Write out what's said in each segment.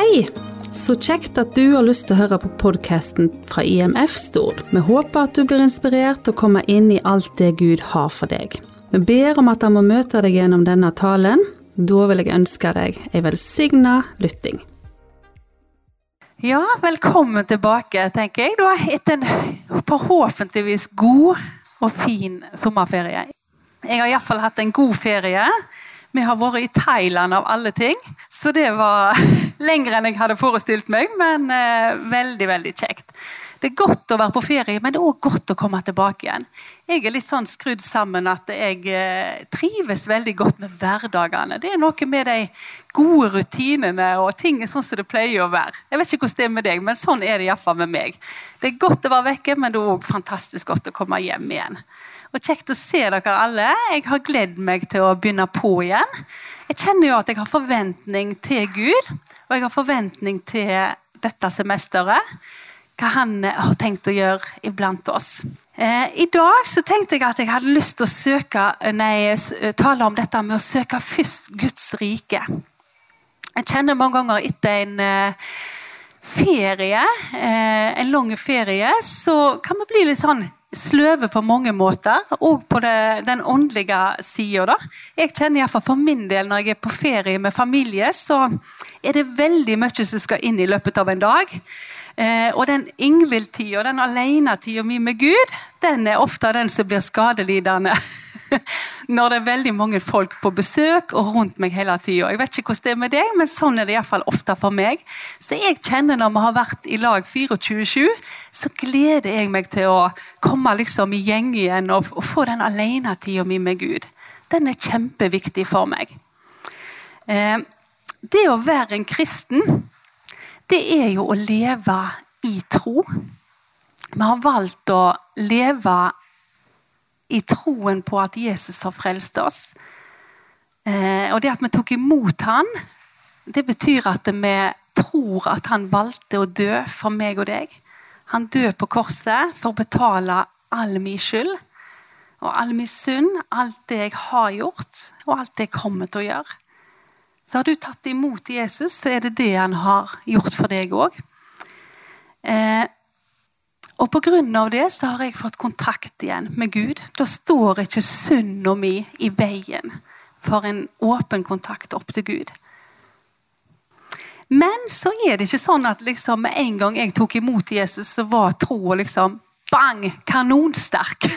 Hei! Så kjekt at du har lyst til å høre på podkasten fra IMF Stord. Vi håper at du blir inspirert og kommer inn i alt det Gud har for deg. Vi ber om at han må møte deg gjennom denne talen. Da vil jeg ønske deg ei velsigna lytting. Ja, velkommen tilbake, tenker jeg. Da, etter en forhåpentligvis god og fin sommerferie. Jeg har iallfall hatt en god ferie. Vi har vært i Thailand av alle ting, så det var lenger enn jeg hadde forestilt meg, men eh, veldig, veldig kjekt. Det er godt å være på ferie, men det er òg godt å komme tilbake igjen. Jeg er litt sånn skrudd sammen at jeg eh, trives veldig godt med hverdagene. Det er noe med de gode rutinene og ting sånn som det pleier å være. Jeg vet ikke hvordan det er med deg, men sånn er det iallfall med meg. Det er godt å være vekke, men det er òg fantastisk godt å komme hjem igjen. Og Kjekt å se dere alle. Jeg har gledd meg til å begynne på igjen. Jeg kjenner jo at jeg har forventning til Gud, og jeg har forventning til dette semesteret. Hva han har tenkt å gjøre iblant oss. Eh, I dag så tenkte jeg at jeg hadde lyst til å søke, nei, tale om dette med å søke først Guds rike. Jeg kjenner mange ganger etter en eh, ferie, eh, en lang ferie, så kan vi bli litt sånn sløve på mange måter, og på det, den åndelige sida. Jeg kjenner iallfall for min del når jeg er på ferie med familie, så er det veldig mye som skal inn i løpet av en dag. Eh, og den Ingvild-tida, den alenetida mi med Gud, den er ofte den som blir skadelidende. når det er veldig mange folk på besøk og rundt meg hele tida. Jeg vet ikke hvordan det er med deg, men sånn er det iallfall ofte for meg. Så jeg kjenner når vi har vært i lag 24-7, så gleder jeg meg til å komme liksom i gjeng igjen og, og få den alenetida mi med Gud. Den er kjempeviktig for meg. Eh, det å være en kristen, det er jo å leve i tro. Vi har valgt å leve i troen på at Jesus har frelst oss. Eh, og det at vi tok imot han, det betyr at vi tror at han valgte å dø for meg og deg. Han døde på korset for å betale all min skyld og all min synd, alt det jeg har gjort, og alt det jeg kommer til å gjøre. Så har du tatt imot Jesus, så er det det han har gjort for deg òg. Eh, og pga. det så har jeg fått kontakt igjen med Gud. Da står ikke synda mi i veien for en åpen kontakt opp til Gud. Men så er det ikke sånn at liksom, en gang jeg tok imot Jesus, så var troa liksom bang, kanonsterk.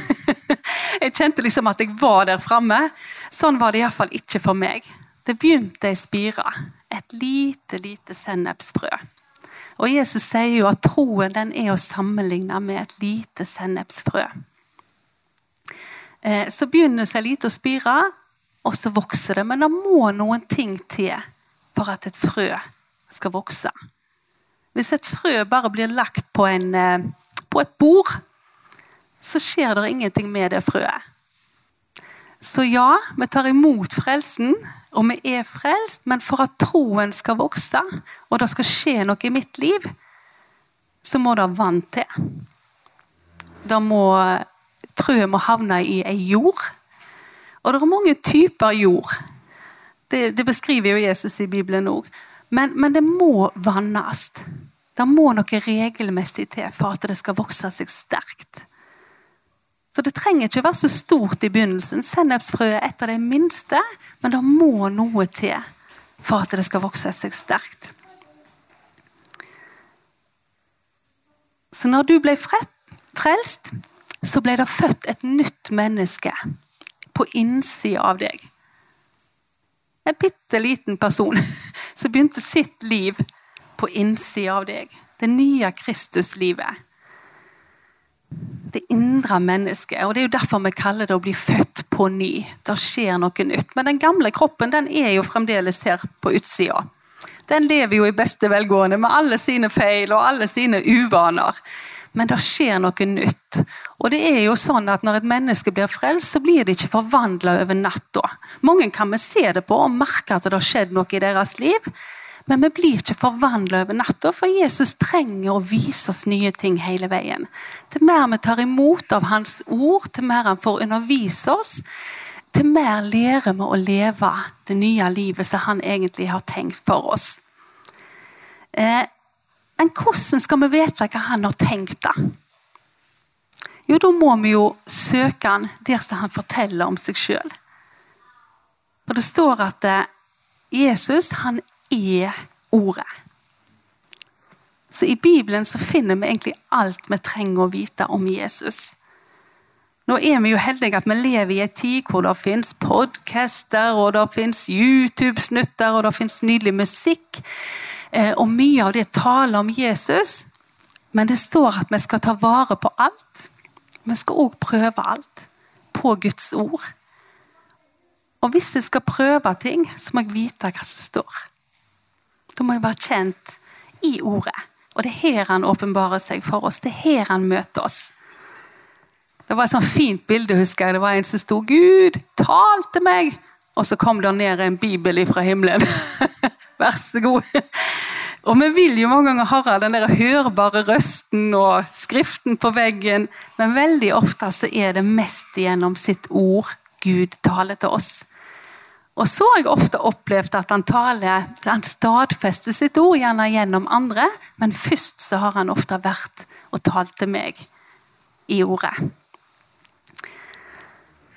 jeg kjente liksom at jeg var der framme. Sånn var det iallfall ikke for meg. Det begynte å spire. Et lite, lite sennepsfrø. Og Jesus sier jo at troen den er å sammenligne med et lite sennepsfrø. Eh, så begynner det lite å spire, og så vokser det. Men det må noen ting til for at et frø skal vokse. Hvis et frø bare blir lagt på, en, eh, på et bord, så skjer det ingenting med det frøet. Så ja, vi tar imot frelsen, og vi er frelst, men for at troen skal vokse, og det skal skje noe i mitt liv, så må det vann til. Da må frøet må havne i ei jord. Og det er mange typer jord. Det, det beskriver jo Jesus i Bibelen òg. Men, men, det må vannes. Det må noe regelmessig til for at det skal vokse seg sterkt. Så det trenger ikke være så stort i begynnelsen. Sennepsfrø er et av de minste, men det må noe til for at det skal vokse seg sterkt. Så når du ble frelst, så ble det født et nytt menneske på innsida av deg. En bitte liten person som begynte sitt liv på innsida av deg. Det nye Kristuslivet det indre mennesket. og Det er jo derfor vi kaller det å bli født på ny. Det skjer noe nytt. Men den gamle kroppen den er jo fremdeles her på utsida. Den lever jo i beste velgående med alle sine feil og alle sine uvaner. Men det skjer noe nytt. Og det er jo sånn at Når et menneske blir frelst, så blir det ikke forvandla over natta. Mange kan vi se det på og merke at det har skjedd noe i deres liv. Men vi blir ikke forvandla over natta, for Jesus trenger å vise oss nye ting hele veien. Til mer vi tar imot av Hans ord, til mer Han får undervise oss, til mer lærer vi å leve det nye livet som Han egentlig har tenkt for oss. Eh, men hvordan skal vi vite hva han har tenkt? da? Jo, da må vi jo søke han der som han forteller om seg sjøl. For det står at eh, Jesus, han er Ordet. Så i Bibelen så finner vi egentlig alt vi trenger å vite om Jesus. Nå er vi jo heldige at vi lever i en tid hvor det finnes podcaster, og det finnes YouTube-snutter, og det finnes nydelig musikk. Eh, og mye av det taler om Jesus. Men det står at vi skal ta vare på alt. Vi skal òg prøve alt på Guds ord. Og hvis jeg skal prøve ting, så må jeg vite hva som står. Da må jeg være kjent i ordet. Og det er her han åpenbarer seg for oss. Det er her han møter oss. Det var et sånt fint bilde. husker jeg. Det var en som sto 'Gud, tal til meg!' Og så kom det ned en bibel fra himmelen. Vær så god. Og vi vil jo mange ganger høre den der hørbare røsten og skriften på veggen, men veldig ofte så er det mest gjennom sitt ord Gud taler til oss. Og så har jeg ofte opplevd at han taler, han stadfester sitt ord gjerne gjennom andre, men først så har han ofte vært og talt til meg i ordet.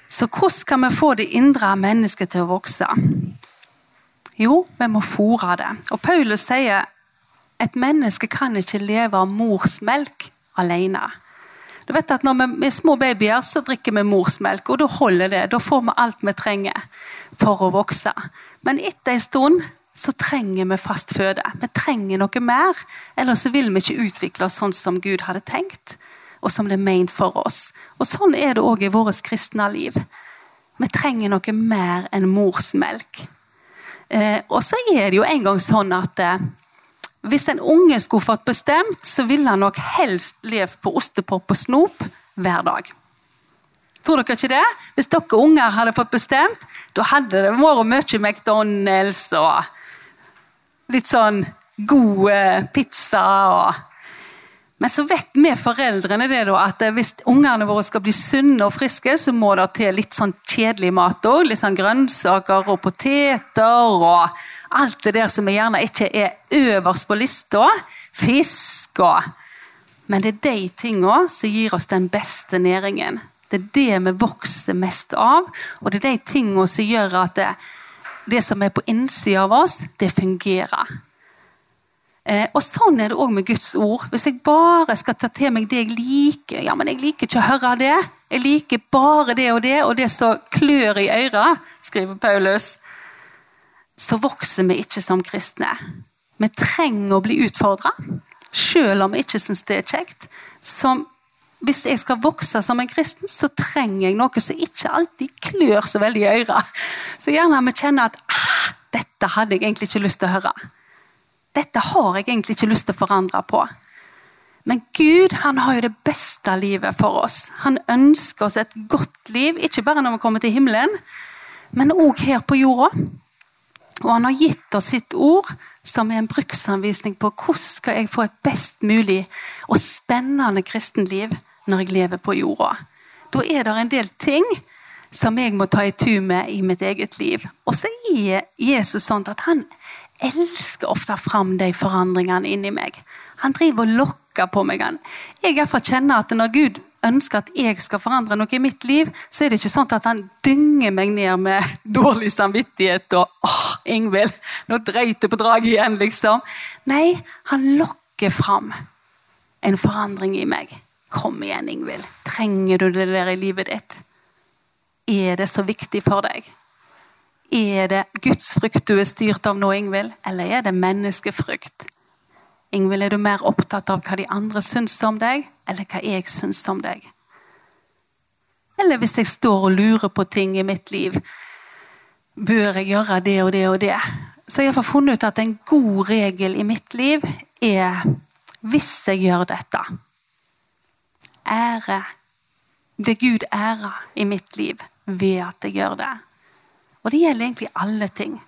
Så hvordan skal vi få det indre mennesket til å vokse? Jo, vi må fôre det. Og Paulus sier et menneske kan ikke leve av morsmelk alene. Du vet at Når vi er små babyer, så drikker vi morsmelk, og da holder det. Da får vi alt vi trenger for å vokse. Men etter en stund så trenger vi fast føde. Vi trenger noe mer, ellers vil vi ikke utvikle oss sånn som Gud hadde tenkt og som det er ment for oss. Og Sånn er det òg i vårt kristne liv. Vi trenger noe mer enn morsmelk. Eh, og så er det jo en gang sånn at eh, hvis en unge skulle fått bestemt, så ville han nok helst levd på ostepop og snop hver dag. Tror dere ikke det? Hvis dere unger hadde fått bestemt, da hadde det vært mye McDonald's og litt sånn god eh, pizza og men så vet vi foreldrene det da, at hvis ungene våre skal bli sunne og friske, så må det til litt sånn kjedelig mat òg. Litt sånn grønnsaker og poteter og alt det der som gjerne ikke er øverst på lista. Fisk og Men det er de tinga som gir oss den beste næringen. Det er det vi vokser mest av, og det er de tinga som gjør at det, det som er på innsida av oss, det fungerer. Eh, og Sånn er det òg med Guds ord. Hvis jeg bare skal ta til meg det jeg liker Ja, men jeg liker ikke å høre det. Jeg liker bare det og det, og det som klør i øret, skriver Paulus. Så vokser vi ikke som kristne. Vi trenger å bli utfordra, selv om vi ikke syns det er kjekt. Som, hvis jeg skal vokse som en kristen, så trenger jeg noe som ikke alltid klør så veldig i øret. Så gjerne vi kjenner at ah, dette hadde jeg egentlig ikke lyst til å høre. Dette har jeg egentlig ikke lyst til å forandre på. Men Gud han har jo det beste livet for oss. Han ønsker oss et godt liv, ikke bare når vi kommer til himmelen, men òg her på jorda. Og han har gitt oss sitt ord, som er en bruksanvisning på hvordan skal jeg få et best mulig og spennende kristenliv når jeg lever på jorda. Da er det en del ting som jeg må ta i tur med i mitt eget liv. Og så er Jesus sånn at han elsker ofte fram de forandringene inni meg. Han driver og lokker på meg. Jeg i kjenner at Når Gud ønsker at jeg skal forandre noe i mitt liv, så er det ikke sånn at han dynger meg ned med dårlig samvittighet og åh, Ingvild, nå dreit du på draget igjen, liksom. Nei, han lokker fram en forandring i meg. Kom igjen, Ingvild. Trenger du det der i livet ditt? Er det så viktig for deg? Er det gudsfrykt du er styrt av nå, Ingvild, eller er det menneskefrykt? Ingvild, er du mer opptatt av hva de andre syns om deg, eller hva jeg syns om deg? Eller hvis jeg står og lurer på ting i mitt liv, bør jeg gjøre det og det og det? Så jeg har funnet ut at en god regel i mitt liv er hvis jeg gjør dette Ære. Det Gud ære i mitt liv ved at jeg gjør det. Og det gjelder egentlig alle ting.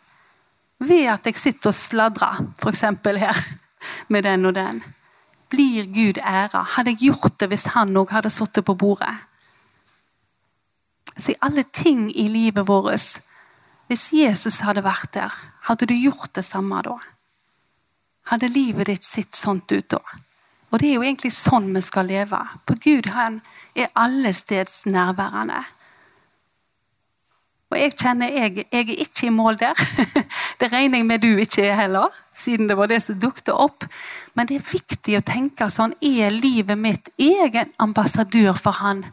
Ved at jeg sitter og sladrer, f.eks. her, med den og den. Blir Gud æra? Hadde jeg gjort det hvis han òg hadde sittet på bordet? Så i alle ting i livet vårt Hvis Jesus hadde vært der, hadde du gjort det samme da? hadde livet ditt sett sånt ut da? Og det er jo egentlig sånn vi skal leve. På Gud han er allesteds nærværende. Og jeg kjenner jeg, jeg er ikke i mål der. Det regner jeg med du ikke er heller, siden det var det som dukket opp. Men det er viktig å tenke sånn Er livet mitt egen ambassadør for Han?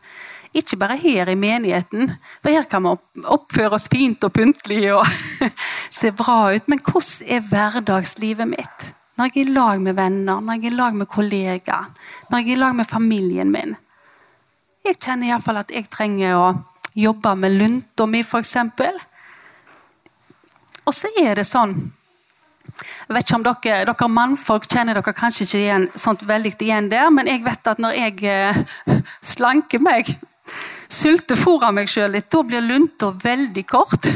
Ikke bare her i menigheten, for her kan vi oppføre oss fint og pyntelig og se bra ut. Men hvordan er hverdagslivet mitt? Når jeg er i lag med venner, når jeg er i lag med kollegaer, når jeg er i lag med familien min. Jeg kjenner iallfall at jeg trenger å jobbe med lunta mi, f.eks. Og så er det sånn jeg vet ikke om dere, dere mannfolk kjenner dere kanskje ikke igjen, sånt veldig igjen der, men jeg vet at når jeg eh, slanker meg, sultefòrer meg sjøl litt, da blir lunta veldig kort.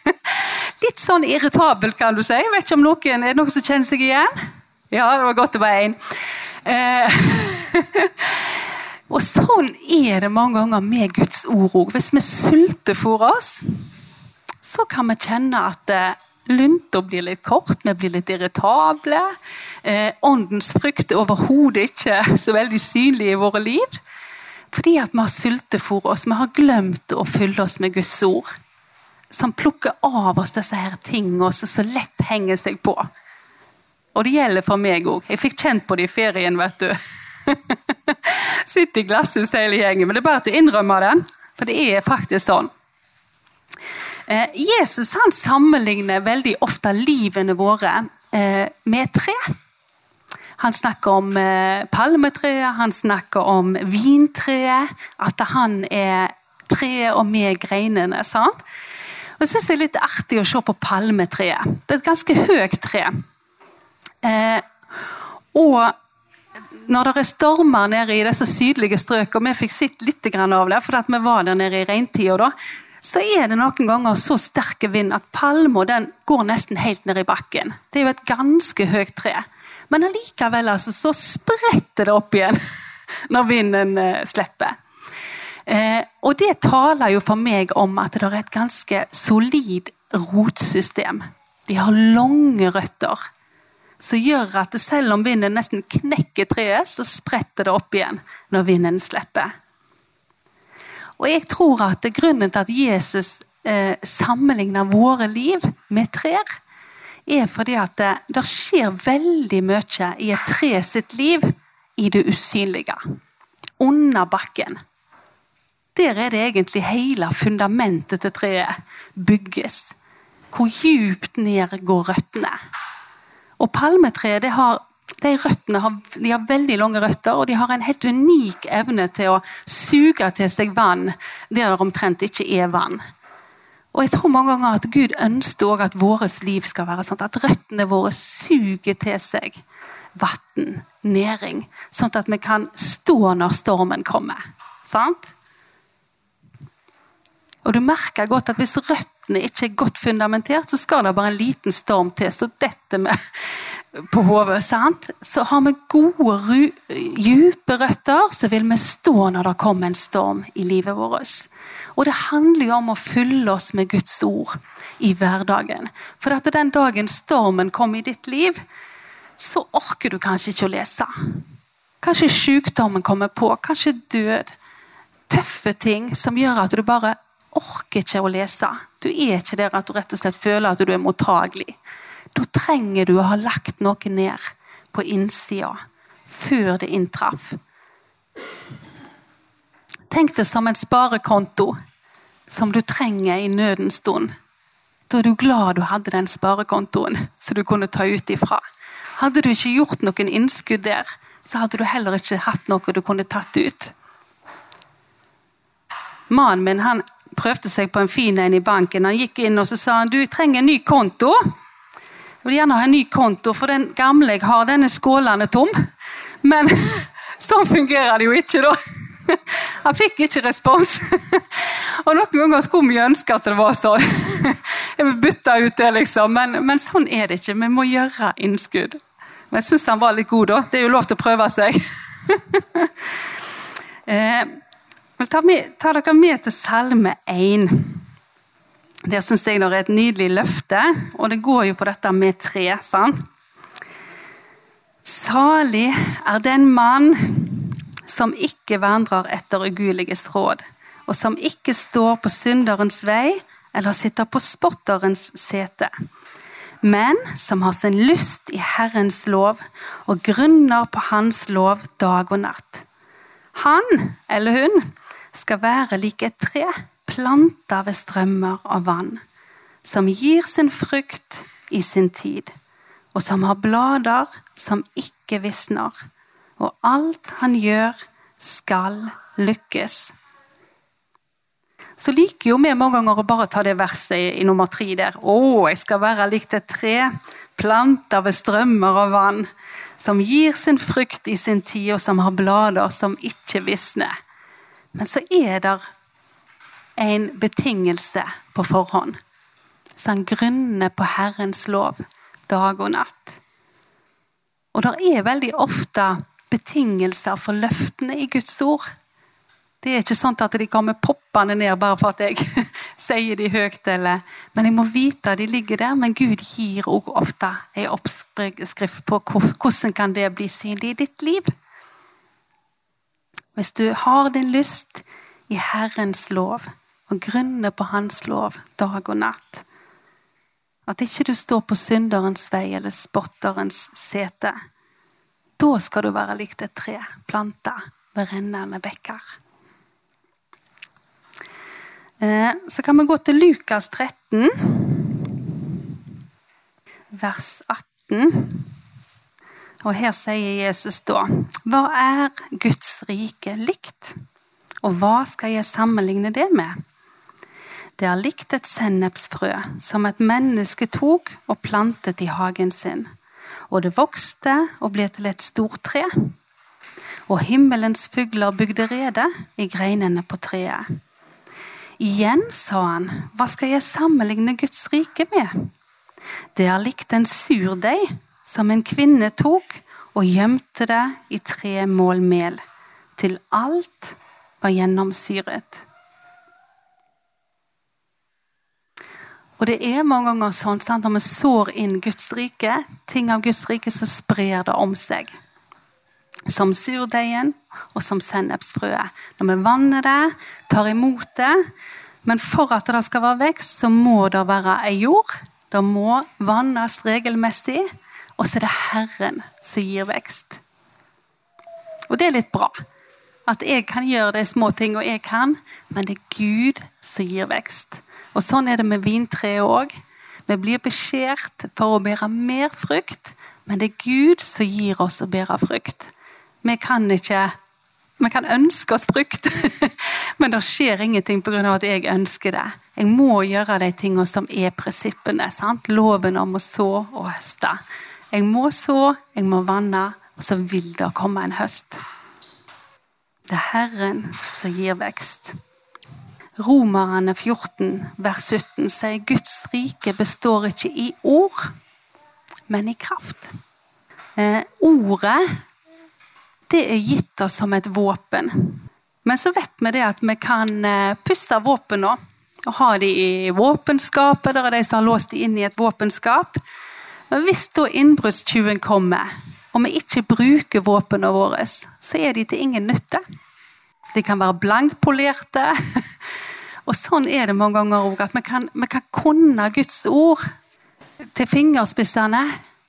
litt sånn irritabel, kan du si. Jeg vet ikke om noen, Er det noen som kjenner seg igjen? Ja, det var godt det var én. Eh, og sånn er det mange ganger med Guds ord òg. Hvis vi sultefòrer oss, så kan vi kjenne at eh, lunta blir litt kort, vi blir litt irritable. Eh, åndens frykt er overhodet ikke så veldig synlig i våre liv. Fordi at vi har sultefòret oss, vi har glemt å fylle oss med Guds ord. Som plukker av oss disse her tingene som så lett henger seg på. Og det gjelder for meg òg. Jeg fikk kjent på det i ferien, vet du. Sitter i glasshus hele gjengen. Men det er bare til å innrømme det. For det er faktisk sånn. Eh, Jesus han sammenligner veldig ofte livene våre eh, med tre. Han snakker om eh, palmetreet, han snakker om vintreet. At han er treet og med greinene. sant? Og Jeg syns det er litt artig å se på palmetreet. Det er et ganske høyt tre. Eh, og når det er stormer nede i disse sydlige strøkene, og vi fikk sett litt av det, for vi var der nede i regntida, så er det noen ganger så sterk vind at palma går nesten helt ned i bakken. Det er jo et ganske høyt tre. Men allikevel altså, så spretter det opp igjen når vinden eh, slipper. Eh, og det taler jo for meg om at det er et ganske solid rotsystem. De har lange røtter som gjør at selv om vinden nesten knekker treet, så spretter det opp igjen når vinden slipper. Og jeg tror at Grunnen til at Jesus eh, sammenligner våre liv med trær, er fordi at det, det, skjer veldig mye i et tre sitt liv i det usynlige. Under bakken. Der er det egentlig hele fundamentet til treet bygges. Hvor djupt ned går røttene. Og palmetreet det har de røttene har, de har veldig lange røtter, og de har en helt unik evne til å suge til seg vann der det omtrent ikke er vann. Og jeg tror mange ganger at Gud ønsker at vårt liv skal være sånn at røttene våre suger til seg vann, næring, sånn at vi kan stå når stormen kommer. Sant? Og du merker godt at hvis røttene ikke er godt fundamentert, så skal det bare en liten storm til, så detter vi på hodet. Så har vi gode, dype røtter, så vil vi stå når det kommer en storm i livet vårt. Og det handler jo om å fylle oss med Guds ord i hverdagen. For at den dagen stormen kommer i ditt liv, så orker du kanskje ikke å lese. Kanskje sykdommen kommer på, kanskje død. Tøffe ting som gjør at du bare orker ikke å lese. Du er ikke der at du rett og slett føler at du er mottagelig. Da trenger du å ha lagt noe ned på innsida før det inntraff. Tenk det som en sparekonto som du trenger i nødens stund. Da er du glad du hadde den sparekontoen som du kunne ta ut ifra. Hadde du ikke gjort noen innskudd der, så hadde du heller ikke hatt noe du kunne tatt ut. Mannen min han prøvde seg på en fin en i banken. Han gikk inn og så sa han, du trenger en ny konto. Jeg vil gjerne ha en ny konto, for den gamle jeg har, den er skålende tom. Men sånn fungerer det jo ikke, da. Han fikk ikke respons. Og noen ganger skulle vi ønske at det var sånn. Jeg vil bytte ut det, liksom. Men, men, sånn er det ikke. Vi må gjøre innskudd. Men jeg syns han var litt god, da. Det er jo lov til å prøve seg. eh, ta, med, ta dere med til Salme 1. Det syns jeg er et nydelig løfte, og det går jo på dette med tre. sant? Salig er den mann som ikke vandrer etter ugudeliges råd, og som ikke står på synderens vei eller sitter på spotterens sete, men som har sin lyst i Herrens lov og grunner på Hans lov dag og natt. Han eller hun skal være lik et tre planta ved strømmer av vann, som gir sin frukt i sin tid, og som har blader som ikke visner, og alt han gjør, skal lykkes. Så liker jo vi mange ganger å bare ta det verset i, nummer tre der. Å, jeg skal være likt et tre, planta ved strømmer av vann, som gir sin frukt i sin tid, og som har blader som ikke visner. Men så er det en betingelse på forhånd. Så han grunner på Herrens lov dag og natt. Og det er veldig ofte betingelser for løftene i Guds ord. Det er ikke sånn at de kommer poppende ned bare for at jeg sier de høyt. Eller, men jeg må vite at de ligger der. Men Gud gir også ofte en oppskrift på hvordan kan det bli synlig i ditt liv. Hvis du har din lyst i Herrens lov og grunner på Hans lov dag og natt, at ikke du står på synderens vei eller spotterens sete. Da skal du være likt et tre planta ved rennende bekker. Eh, så kan vi gå til Lukas 13, vers 18. Og her sier Jesus da Hva er Guds rike likt? Og hva skal jeg sammenligne det med? Det er likt et sennepsfrø som et menneske tok og plantet i hagen sin. Og det vokste og ble til et stort tre. Og himmelens fugler bygde rede i greinene på treet. Igjen sa han, hva skal jeg sammenligne Guds rike med? Det er likt en surdeig som en kvinne tok og gjemte det i tre mål mel, til alt var gjennomsyret. Og det er mange ganger sånn at når vi sår inn Guds rike, ting av Guds rike, så sprer det om seg. Som surdeigen og som sennepsfrøet. Når vi vanner det, tar imot det. Men for at det skal være vekst, så må det være ei jord. Det må vannes regelmessig. Og så er det Herren som gir vekst. Og det er litt bra. At jeg kan gjøre de små tingene jeg kan, men det er Gud som gir vekst. Og Sånn er det med vintreet òg. Vi blir beskjært for å bære mer frukt, men det er Gud som gir oss å bære frukt. Vi kan ikke vi kan ønske oss frukt, men det skjer ingenting pga. at jeg ønsker det. Jeg må gjøre de tingene som er prinsippene. Sant? Loven om å så og høste. Jeg må så, jeg må vanne, og så vil det komme en høst. Det er Herren som gir vekst. Romerne 14, vers 17 sier Guds rike består ikke i ord, men i kraft. Eh, ordet det er gitt oss som et våpen. Men så vet vi det at vi kan eh, puste våpnene og ha de i våpenskapet. Der er de som har låst de inn i et våpenskap. Men hvis da innbruddstyven kommer, og vi ikke bruker våpnene våre, så er de til ingen nytte. De kan være blankpolerte. Og sånn er det mange ganger òg, at vi kan, vi kan kunne Guds ord til fingerspissene,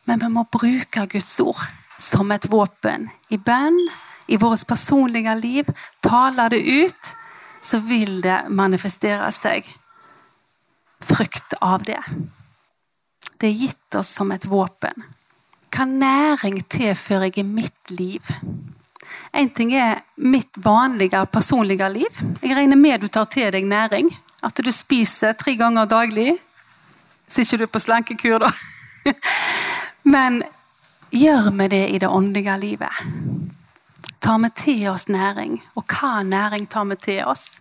men vi må bruke Guds ord som et våpen. I bønn, i vårt personlige liv. Taler det ut, så vil det manifestere seg frukt av det. Det er gitt oss som et våpen. Hva næring tilfører jeg i mitt liv? Én ting er mitt vanlige personlige liv. Jeg regner med du tar til deg næring. At du spiser tre ganger daglig. Så ikke du er på slankekur, da. Men gjør vi det i det åndelige livet? Tar vi til oss næring? Og hva næring tar vi til oss?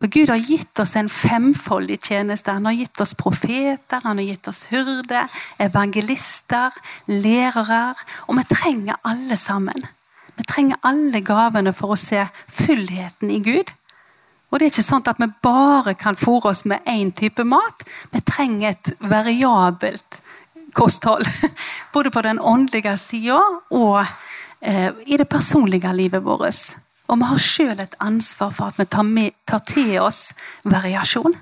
For Gud har gitt oss en femfoldig tjeneste. Han har gitt oss profeter, han har gitt oss hyrder, evangelister, lærere. Og vi trenger alle sammen. Vi trenger alle gavene for å se fullheten i Gud. Og det er ikke sånn at vi bare kan fôre oss med én type mat. Vi trenger et variabelt kosthold både på den åndelige sida og eh, i det personlige livet vårt. Og vi har sjøl et ansvar for at vi tar, tar, til oss variasjon.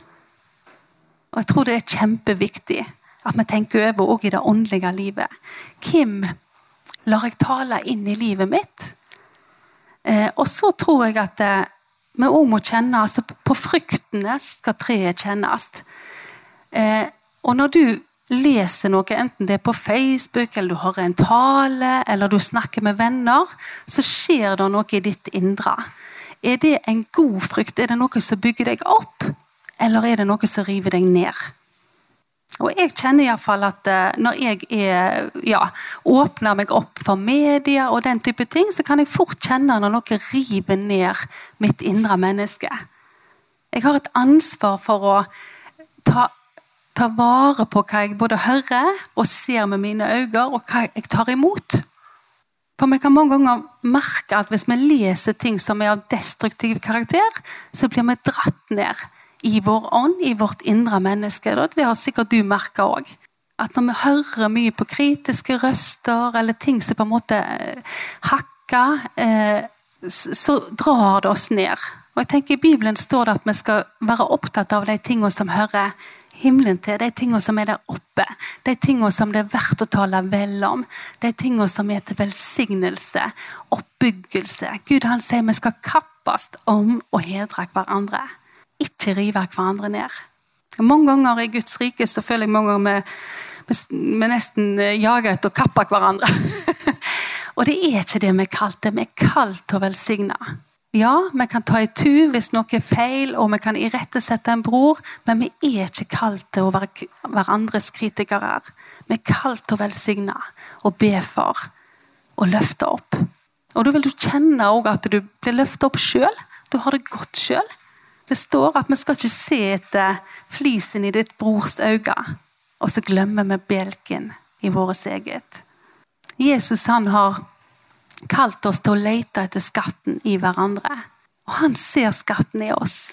Og jeg tror det er kjempeviktig at vi tenker over òg i det åndelige livet. Hvem lar jeg tale inn i livet mitt? Eh, og så tror jeg at eh, vi òg må kjenne altså På fruktene skal treet kjennes. Eh, og når du leser noe, enten det er på Facebook, eller du har en tale, eller du snakker med venner, så skjer det noe i ditt indre. Er det en god frykt? Er det noe som bygger deg opp, eller er det noe som river deg ned? Og jeg kjenner iallfall at eh, når jeg er, ja, åpner meg opp for media og den type ting, så kan jeg fort kjenne når noe river ned mitt indre menneske. Jeg har et ansvar for å ta ta vare på hva jeg både hører og ser med mine øyne, og hva jeg tar imot. For vi kan mange ganger merke at hvis vi leser ting som er av destruktiv karakter, så blir vi dratt ned i vår ånd, i vårt indre menneske. Det har sikkert du merka òg. At når vi hører mye på kritiske røster, eller ting som på en måte eh, hakker, eh, så drar det oss ned. Og jeg tenker I Bibelen står det at vi skal være opptatt av de tingene som hører himmelen til, de tingene som er der oppe. De tingene som det er verdt å tale vel om. De tingene som er til velsignelse, oppbyggelse. Gud han sier vi skal kappes om å hedre hverandre. Ikke rive hverandre ned. Mange ganger i Guds rike så føler jeg mange ganger vi nesten jager etter å kappe hverandre. og det er ikke det vi er kalt. Vi er kalt å velsigne. Ja, vi kan ta i tu hvis noe er feil, og vi kan irettesette en bror, men vi er ikke kalt til å være hverandres kritikere. Vi er kalt til å velsigne og be for og løfte opp. Og Da vil du kjenne at du blir løftet opp sjøl. Du har det godt sjøl. Det står at vi skal ikke se etter flisen i ditt brors øyne, og så glemmer vi bjelken i vårt eget. Jesus han har kalt oss til å lete etter skatten i hverandre. Og han ser skatten i oss.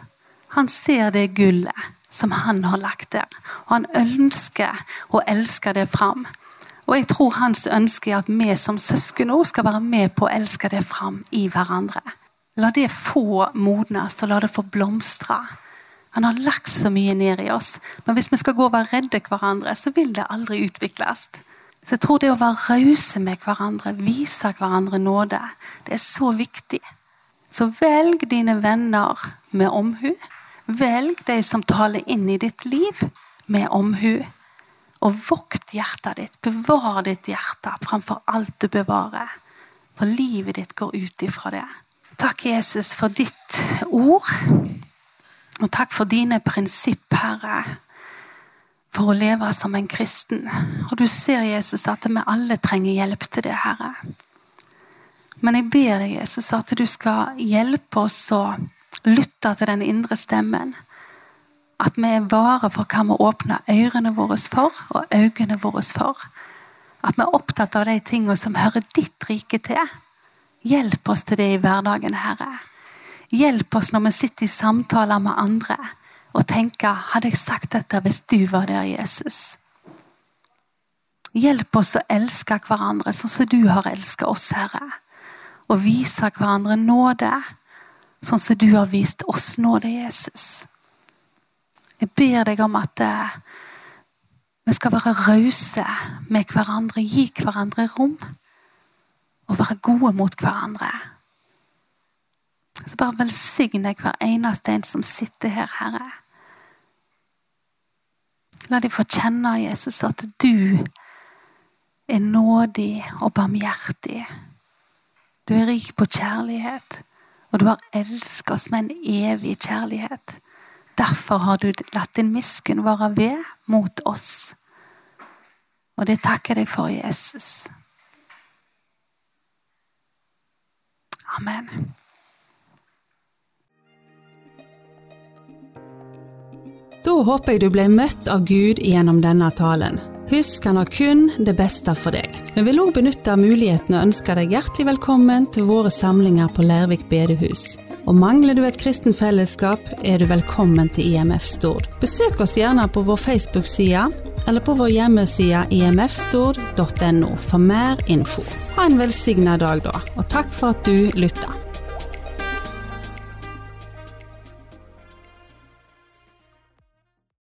Han ser det gullet som han har lagt der. Og han ønsker å elske det fram. Og jeg tror hans ønske er at vi som søsken òg skal være med på å elske det fram i hverandre. La det få modnes, og la det få blomstre. Han har lagt så mye ned i oss. Men hvis vi skal gå og være redde hverandre, så vil det aldri utvikles. Så jeg tror det å være rause med hverandre, vise hverandre nåde, det er så viktig. Så velg dine venner med omhu. Velg de som taler inn i ditt liv med omhu. Og vokt hjertet ditt. Bevar ditt hjerte framfor alt du bevarer. For livet ditt går ut ifra det. Takk, Jesus, for ditt ord. Og takk for dine prinsipp, Herre for å leve som en kristen. Og du ser, Jesus, at vi alle trenger hjelp til det, Herre. Men jeg ber deg, Jesus, at du skal hjelpe oss å lytte til den indre stemmen. At vi er vare for hva vi åpner ørene våre for, og øynene våre for. At vi er opptatt av de tingene som hører ditt rike til. Hjelp oss til det i hverdagen, Herre. Hjelp oss når vi sitter i samtaler med andre og tenker Hadde jeg sagt dette hvis du var der, Jesus? Hjelp oss å elske hverandre sånn som du har elsket oss, Herre. Og vise hverandre nåde sånn som du har vist oss nåde, Jesus. Jeg ber deg om at eh, vi skal være rause med hverandre, gi hverandre rom. Og være gode mot hverandre. Så bare velsigne hver eneste en som sitter her, Herre. La de få kjenne, Jesus, at du er nådig og barmhjertig. Du er rik på kjærlighet, og du har elsket oss med en evig kjærlighet. Derfor har du latt din miskunn være ved mot oss. Og det takker jeg deg for, Jesus. Amen. Da håper jeg du ble møtt av Gud gjennom denne talen. Husk, han har kun det beste for deg. Vi vil òg benytte muligheten og ønske deg hjertelig velkommen til våre samlinger på Lærvik bedehus. Og mangler du et kristen fellesskap, er du velkommen til IMF Stord. Besøk oss gjerne på vår Facebook-side, eller på vår hjemmeside imfstord.no for mer info. Ha en velsigna dag, da, og takk for at du lytta.